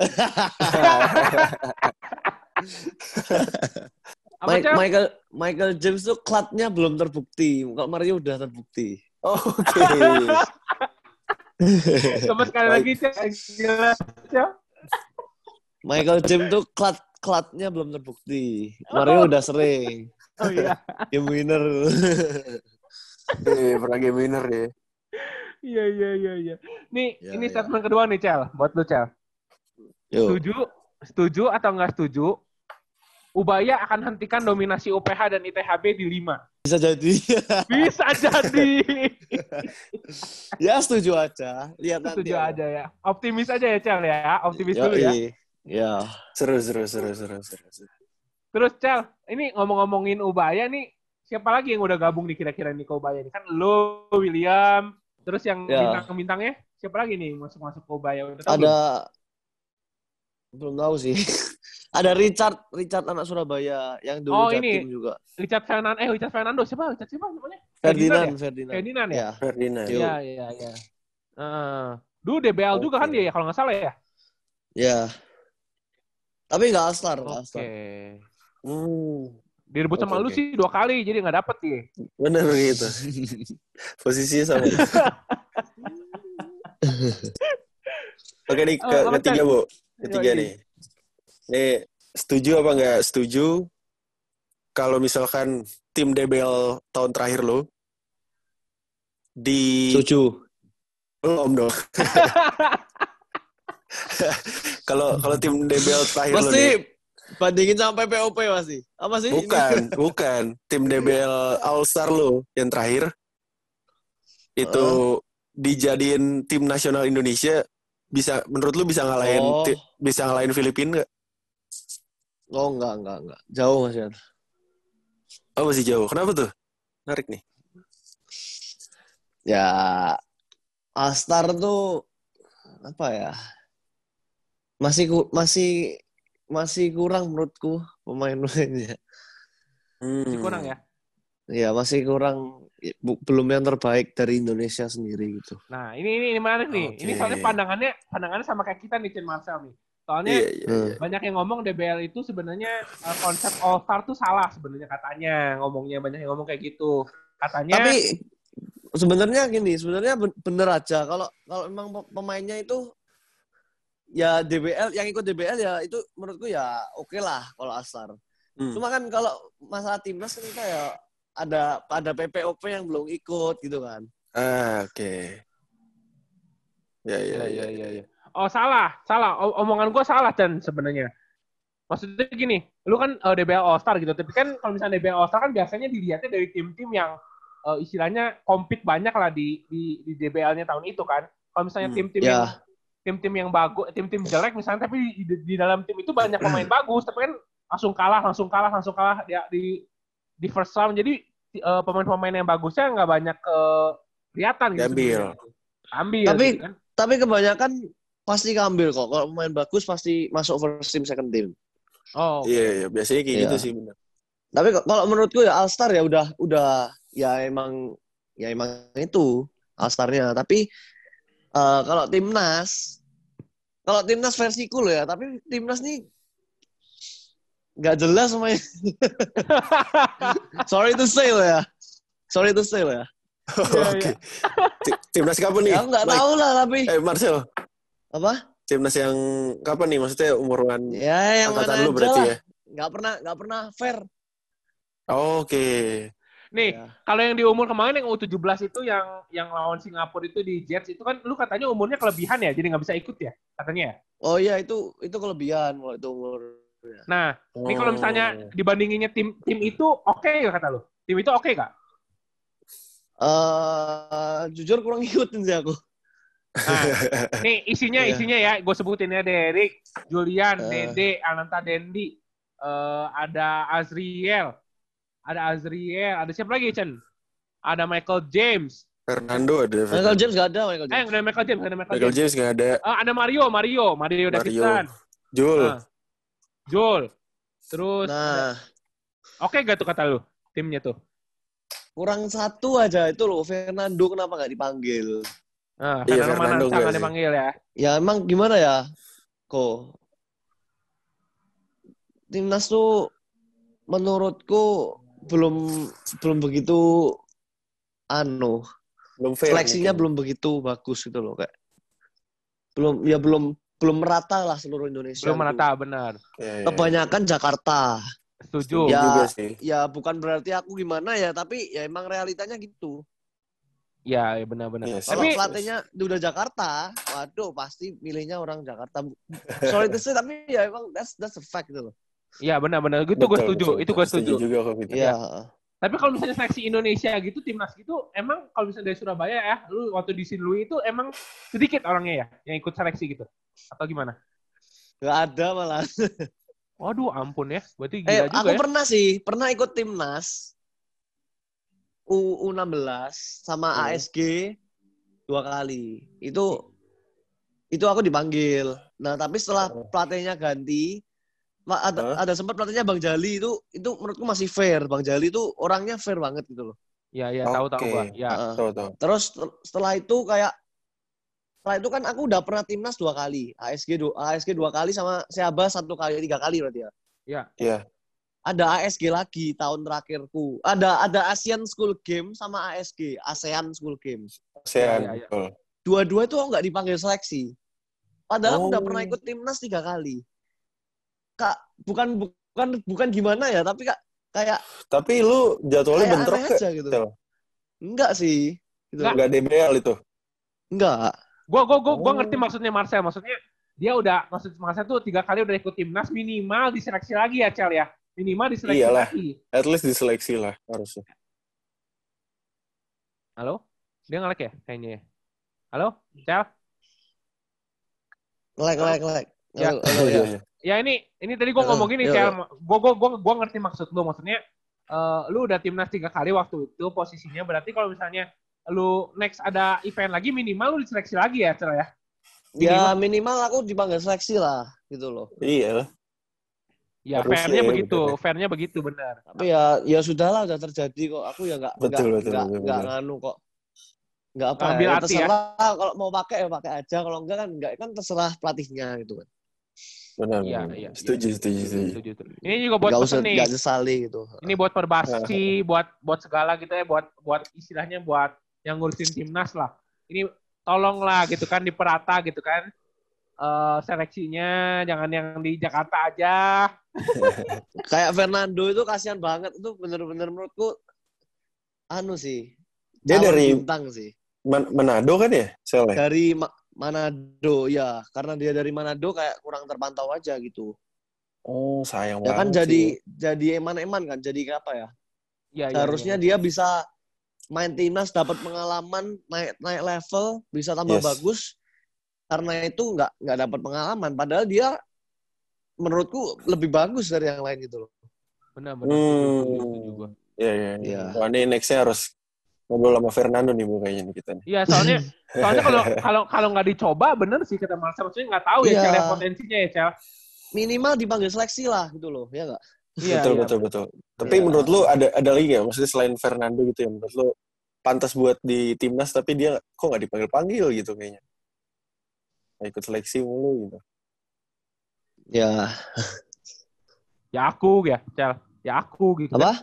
Apa, Mi- Cel? Michael Michael James tuh klatnya belum terbukti. Kalau Mario udah terbukti. Oke. Coba sekali lagi. Michael James tuh klat klatnya belum terbukti. Mario udah sering. Oh iya. Game winner. Eh, pernah game winner ya. Iya, iya, iya, iya. Nih, Ya, ini ya. statement kedua nih, Cel. Buat lu, Cel. Yuk. Setuju? Setuju atau nggak setuju? Ubaya akan hentikan dominasi UPH dan ITHB di 5. Bisa jadi. Bisa jadi. ya setuju aja. Lihat nanti. setuju aja ya. Optimis aja ya, Cel ya. Optimis dulu ya. Yoi. Ya. Seru, seru, seru, seru, seru. Terus, Cel, ini ngomong-ngomongin Ubaya nih, siapa lagi yang udah gabung nih kira-kira nih ke Ubaya nih? Kan lu, William, terus yang Ya. bintang-bintangnya, siapa lagi nih masuk-masuk ke Ubaya? Udah? Ada belum tahu sih. Ada Richard, Richard anak Surabaya yang dulu Oh, Jatim ini. juga. Richard Fernando, eh Richard Fernando, siapa? Richard siapa namanya? Ferdinand, ya? Ferdinand. Ferdinand ya? Ya. Ferdinand. Yuk. Iya, iya, iya. Heeh. dulu DBL juga kan dia ya, kalau nggak salah ya? Ya. Tapi nggak Astar, nggak Oke. Astar. Hmm, Direbut sama Oke, lu sih dua kali, jadi nggak dapet dia. bener gitu. Posisinya sama. Oke nih ke Eh, ketiga bu, ketiga nih. Nih setuju apa nggak setuju? Kalau misalkan tim DBL tahun terakhir lo di Setuju. belum dong. Kalau kalau tim DBL terakhir lo nih, bandingin sama PPOP pasti. Apa sih? bukan, bukan tim DBL All Star lo yang terakhir itu dijadiin tim nasional Indonesia bisa menurut lu bisa ngalahin Oh. bisa ngalahin Filipina nggak? Oh enggak, enggak, enggak. Jauh Mas Yan. Oh masih jauh. Kenapa tuh? Menarik nih. Ya Astar tuh apa ya? Masih ku- masih masih kurang menurutku pemain-pemainnya. Masih Hmm. kurang ya. Ya masih kurang bu- belum yang terbaik dari Indonesia sendiri gitu. Nah, ini ini, ini menarik nih. Ini Oke. soalnya pandangannya pandangannya sama kayak kita nih, Cin Marcel nih. Soalnya iya, Hmm. iya. banyak yang ngomong DBL itu sebenarnya uh, konsep All Star tuh salah sebenarnya katanya. Ngomongnya banyak yang ngomong kayak gitu. Katanya Tapi sebenarnya gini, sebenarnya ben- bener aja kalau kalau emang pe- pemainnya itu ya DBL yang ikut DBL ya itu menurutku ya oke lah kalau Astar. Hmm. Cuma kan kalau masalah timnas kan kita ya ada ada PPOP yang belum ikut gitu kan. Ah, oke. Ya, ya, ya, ya, ya. Oh salah, salah. O- omongan gue salah dan sebenarnya. Maksudnya gini, lu kan uh, DBL All Star gitu, tapi kan kalau misalnya DBL All Star kan biasanya dilihatnya dari tim-tim yang uh, istilahnya compete banyak lah di di, di DBL-nya tahun itu kan. Kalau misalnya Hmm, tim-tim ya. yang tim-tim yang bagus, tim-tim jelek misalnya, tapi di, di, di dalam tim itu banyak pemain bagus, tapi kan langsung kalah, langsung kalah, langsung kalah di di, di first round. Jadi uh, pemain-pemain yang bagusnya nggak banyak ke kelihatan gitu. Sebenarnya. Ambil. Tapi- gitu kan. Tapi kebanyakan pasti keambil kok. Kalau pemain bagus pasti masuk first team, second team. Oh, Iya, iya. Biasanya kayak Iya. gitu sih benar. Tapi kalau menurutku ya All Star ya udah udah ya emang ya emang itu All Star-nya. Tapi eh, kalau timnas kalau timnas versiku loh ya, tapi timnas nih nggak jelas semuanya. Sorry to say loh ya. Sorry to say loh ya. Iya, Oke. Ti- Timnas kapan nih? Ya aku nggak tahu lah tapi Eh, Marcel, apa? timnas yang kapan nih? Maksudnya umuran Ya yang mana angkatan lu berarti lah. ya? Nggak pernah nggak pernah fair. Oke. Nih, Ya. kalau yang di umur kemarin yang U17 itu yang yang lawan Singapura itu di Jets itu kan lu katanya umurnya kelebihan ya, jadi nggak bisa ikut ya katanya ya. Oh iya itu itu kelebihan kalau itu umur. Nah, ini kalau misalnya Oh. dibandinginnya tim tim itu oke nggak kata lu? Tim itu oke nggak? eh jujur kurang ngikutin sih aku. Nah, nih isinya Iya. isinya ya, gue sebutin ya Derek, Julian, Eh. Dede, Ananta Dendi, eh, ada Azriel, ada Azriel, ada siapa lagi Chen? Ada Michael James. Fernando ada. Michael James gak ada Michael Eh, James. ada Michael James, ada Michael, Michael James. James nggak ada. Eh, ada Mario, Mario, Mario Davidson, Jul. Ah. Joel. Terus, Nah, oke gak tuh kata lu timnya tuh? kurang satu aja itu loh Fernando kenapa nggak dipanggil? Nah, Iya, Fernando sih. dipanggil ya. Ya emang gimana ya? Kok timnas tuh menurutku belum belum begitu anu Belum fair. seleksinya mungkin. belum begitu bagus gitu loh kayak belum ya belum belum merata lah seluruh Indonesia Belum gitu. merata benar. Iya, iya. kebanyakan Jakarta Setuju. Setuju Ya. juga sih. ya bukan berarti aku gimana ya tapi ya emang realitanya gitu Ya, ya benar-benar. Yes. kalau Tapi pelatihnya udah Jakarta waduh pasti milihnya orang Jakarta sorry to say tapi ya emang that's that's a fact gitu loh ya benar-benar itu gue setuju, betul, itu gue setuju. juga kok gitu. Iya. Tapi kalau misalnya seleksi Indonesia gitu, timnas gitu, emang kalau misalnya dari Surabaya ya, lu waktu di Sinlui itu emang sedikit orangnya ya yang ikut seleksi gitu? Atau gimana? Gak ada malah. Waduh, ampun ya. Berarti Eh, gila juga aku ya. pernah sih, pernah ikut timnas U U16 sama Hmm. ASG dua kali. Itu itu aku dipanggil. Nah, tapi setelah Oh. pelatihnya ganti, ada, Hah? ada sempat pelatihnya Bang Jali itu itu menurutku masih fair. Bang Jali itu orangnya fair banget gitu loh. Ya, ya, tahu tahu Oke. gua. Ya. Heeh. Tahu tahu. Terus setelah itu kayak setelah itu kan aku udah pernah timnas dua kali, ASG dua, ASG dua kali sama Seaba satu kali tiga kali berarti ya. Ya. Iya. Ada ASG lagi tahun terakhirku. Ada ada Asian School Game sama ASG, ASEAN School Games. ASEAN. Iya, iya, betul. Dua-dua itu nggak dipanggil seleksi. Padahal aku udah Oh. pernah ikut timnas tiga kali. Kak, bukan bukan bukan gimana ya, tapi kak kayak Tapi lu jadwalnya kayak bentrok aneh ke? aja gitu. Betul. Enggak sih. Gitu. Nggak. Enggak DBL itu. Enggak. Gua gua gua, gua Oh. ngerti maksudnya Marcel. Maksudnya dia udah maksud Marcel tuh tiga kali udah ikut timnas minimal diseleksi lagi ya Cel ya. Minimal diseleksi Iyalah. lagi. At least diseleksi lah harusnya. Halo? Dia ngelek ya kayaknya ya. Halo? Cel? Like like like. Ya. Halo, halo, ya. iya. Ya ini ini tadi gue ngomong gini iya, Cel, gue gue gue gue ngerti maksud lu maksudnya eh, lu udah timnas tiga kali waktu itu posisinya berarti kalau misalnya lu next ada event lagi minimal lu diseleksi lagi ya Cel ya. Ya minimal aku dipanggil seleksi lah gitu loh. Iya lah. Ya fairnya ya, begitu, bener. fairnya begitu benar. Tapi ya ya sudahlah udah terjadi kok. Aku ya nggak nggak Betul, betul, nggak betul, nggak betul. nganu kok. Nggak apa Ngambil ya, hati ya. terserah kalau mau pakai ya pakai aja kalau enggak kan enggak kan terserah pelatihnya gitu kan. Benar. Iya, benar. iya, Setuju, setuju, setuju. Ini juga buat usah nih. enggak sesali gitu. Ini buat perbasi, buat buat segala gitu ya, buat buat istilahnya buat yang ngurusin timnas lah. Ini tolonglah gitu kan diperata gitu kan. Eh seleksinya jangan yang di Jakarta aja. Kayak Fernando itu kasihan banget itu bener-bener menurutku anu sih. Dia dari bintang sih. Man- Manado kan ya? Sel ya? Dari Ma- Manado ya, karena dia dari Manado kayak kurang terpantau aja gitu. Oh, sayang Ya kan jadi sih. jadi eman-eman kan, jadi apa ya? Ya, ya, Seharusnya ya. dia bisa main timnas, dapat pengalaman, naik naik level, bisa tambah Yes. bagus. Karena itu nggak nggak dapat pengalaman. Padahal dia menurutku lebih bagus dari yang lain gitu loh. Benar benar. Hmm. Iya, iya. Iya. iya. Ini next-nya harus ngobrol sama Fernando nih bu kayaknya nih kita nih. Iya soalnya soalnya kalau kalau kalau nggak dicoba bener sih kata Marcel maksudnya nggak tahu ya Iya. Ya potensinya ya Cel. Minimal dipanggil seleksi lah gitu loh, ya nggak? Iya, betul iya. betul betul. Tapi Iya. menurut lu ada ada lagi nggak? Maksudnya selain Fernando gitu ya, menurut lu pantas buat di timnas tapi dia kok nggak dipanggil panggil gitu kayaknya. Ikut seleksi mulu gitu. Ya, Ya aku ya, Cel. Ya aku gitu. apa?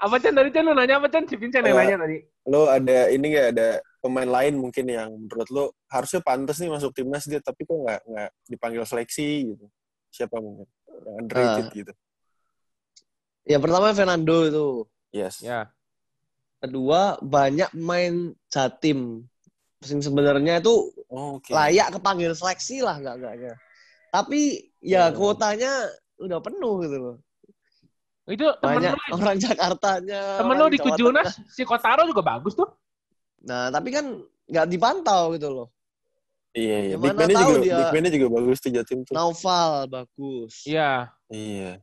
Apa Chan tadi Chan lu nanya apa Chan? Si Vincent yang Eh, nanya tadi. Lu ada ini nggak ada pemain lain mungkin yang menurut lu harusnya pantas nih masuk timnas dia tapi kok nggak nggak dipanggil seleksi gitu. Siapa mungkin yang underrated Ah. gitu. Ya pertama Fernando itu. Yes. Ya. Kedua banyak main jatim. Sing sebenarnya itu Oh, Oke. layak kepanggil seleksi lah nggak enggaknya. Tapi ya Oh. kuotanya udah penuh gitu loh. Itu temen Banyak lu, orang Jakartanya. temen lu orang di Tengah. si Kotaro juga bagus tuh. Nah, tapi kan nggak dipantau gitu loh. Iya iya. Ya, Big tahu juga dia- Big man-nya juga bagus tuh Jatim tuh. Naufal bagus. Iya. Iya.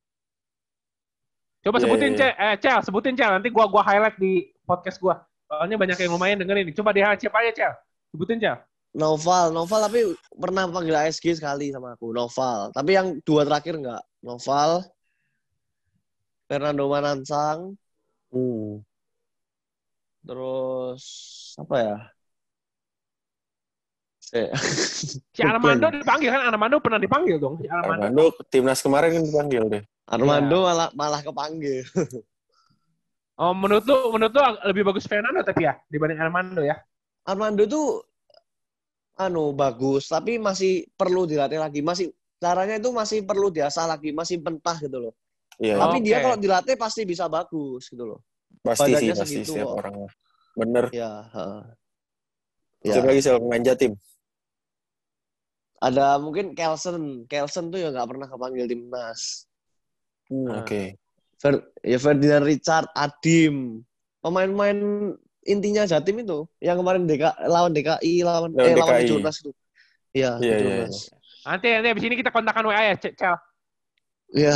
Coba Iya, sebutin iya, Cel, eh Cel, sebutin Cel. Nanti gua gua highlight di podcast gua. Soalnya banyak yang lumayan dengerin. Coba di aja Cel? Sebutin Cel. Noval, Noval tapi pernah panggil ASG sekali sama aku, Noval. Tapi yang dua terakhir nggak. Noval, Fernando Manansang, Hmm. terus apa ya? Eh, Si Armando dipanggil kan? Armando pernah dipanggil dong. Si Armando. Armando timnas kemarin kan dipanggil deh. Armando Iya. malah malah kepanggil. Oh, menurut lu, menurut lu lebih bagus Fernando tapi ya dibanding Armando ya? Armando tuh anu bagus, tapi masih perlu dilatih lagi. Masih caranya itu masih perlu diasah lagi, masih mentah gitu loh. Iya. Tapi dia Oke. kalau dilatih pasti bisa bagus gitu loh. pasti sih badannya pasti segitu setiap orang. Bener. Ya, heeh. Siapa Ya. lagi sel pemain Jatim? Ada mungkin Kelsen. Kelsen tuh ya nggak pernah kepanggil timnas. Hmm, Ah. Oke. Fer, ya Ferdinand Richard, Adim. Pemain-pemain intinya Jatim itu. Yang kemarin DK, lawan DKI, lawan, Lawan eh, lawan DKI. Jurnas itu. Iya, Iya, iya, Jurnas. Nanti nanti abis ini kita kontakkan WA ya, Ce- Cel. Iya.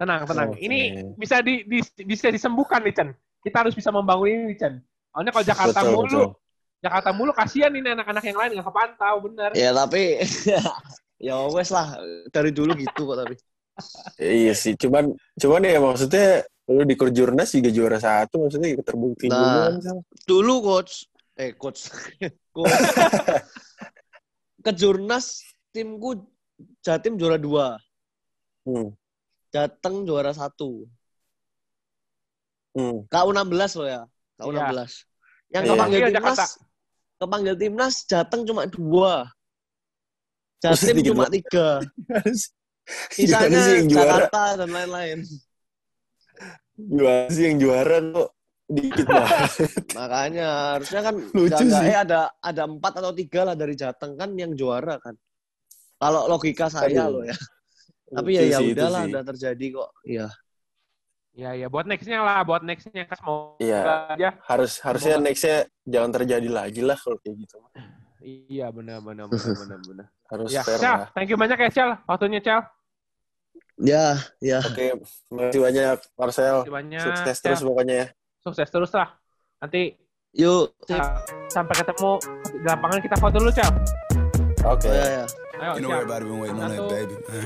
Tenang, tenang. Oke. Ini bisa di, di- bisa disembuhkan nih, Chan. Kita harus bisa membangun ini, Chan. Soalnya kalau Jakarta Betul, mulu, betul. Jakarta mulu kasihan ini anak-anak yang lain nggak kepantau, bener. Ya tapi ya wes lah dari dulu gitu kok tapi. Iya sih, cuman cuman ya maksudnya lu di Kurjurnas juga juara satu maksudnya terbukti Nah. juga kan. Dulu coach eh coach coach ke Jurnas timku Jatim juara dua, Hmm. Jateng juara satu. Hmm. KU16 loh ya, KU16. Yang Iya. kepanggil Iya, timnas, kepanggil timnas Jateng cuma dua. Jatim cuma tiga. Sisanya? Jakarta dan lain-lain. Gimana sih yang juara kok dikit banget. Makanya harusnya kan Lucu nggak- sih. eh ada ada empat atau tiga lah dari Jateng kan yang juara kan. Kalau logika saya Aduh. loh ya. Tapi ya Lucu ya udahlah udah terjadi kok. Iya. Ya, ya. Buat nextnya lah, buat nextnya kas mau Iya. aja. Harus harusnya nextnya jangan terjadi lagi lah kalau kayak gitu. Iya, benar, benar, benar, benar, benar. Harus Ya, fair Cel, lah. thank you banyak ya, Cel. Waktunya, Cel. Ya, ya. Oke, makasih banyak Marcel. Banyak. Sukses Cel. terus pokoknya ya. Sukses terus lah. Nanti Yuk. uh, sampai ketemu di lapangan kita foto dulu, Cel. Oke. Ya, ya. Ayo, You know everybody been waiting on that baby, man.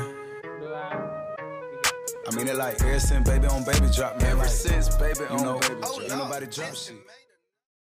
dua, I mean it like ever since baby on baby drop, man. Ever since baby on baby drop, ain't nobody drop shit.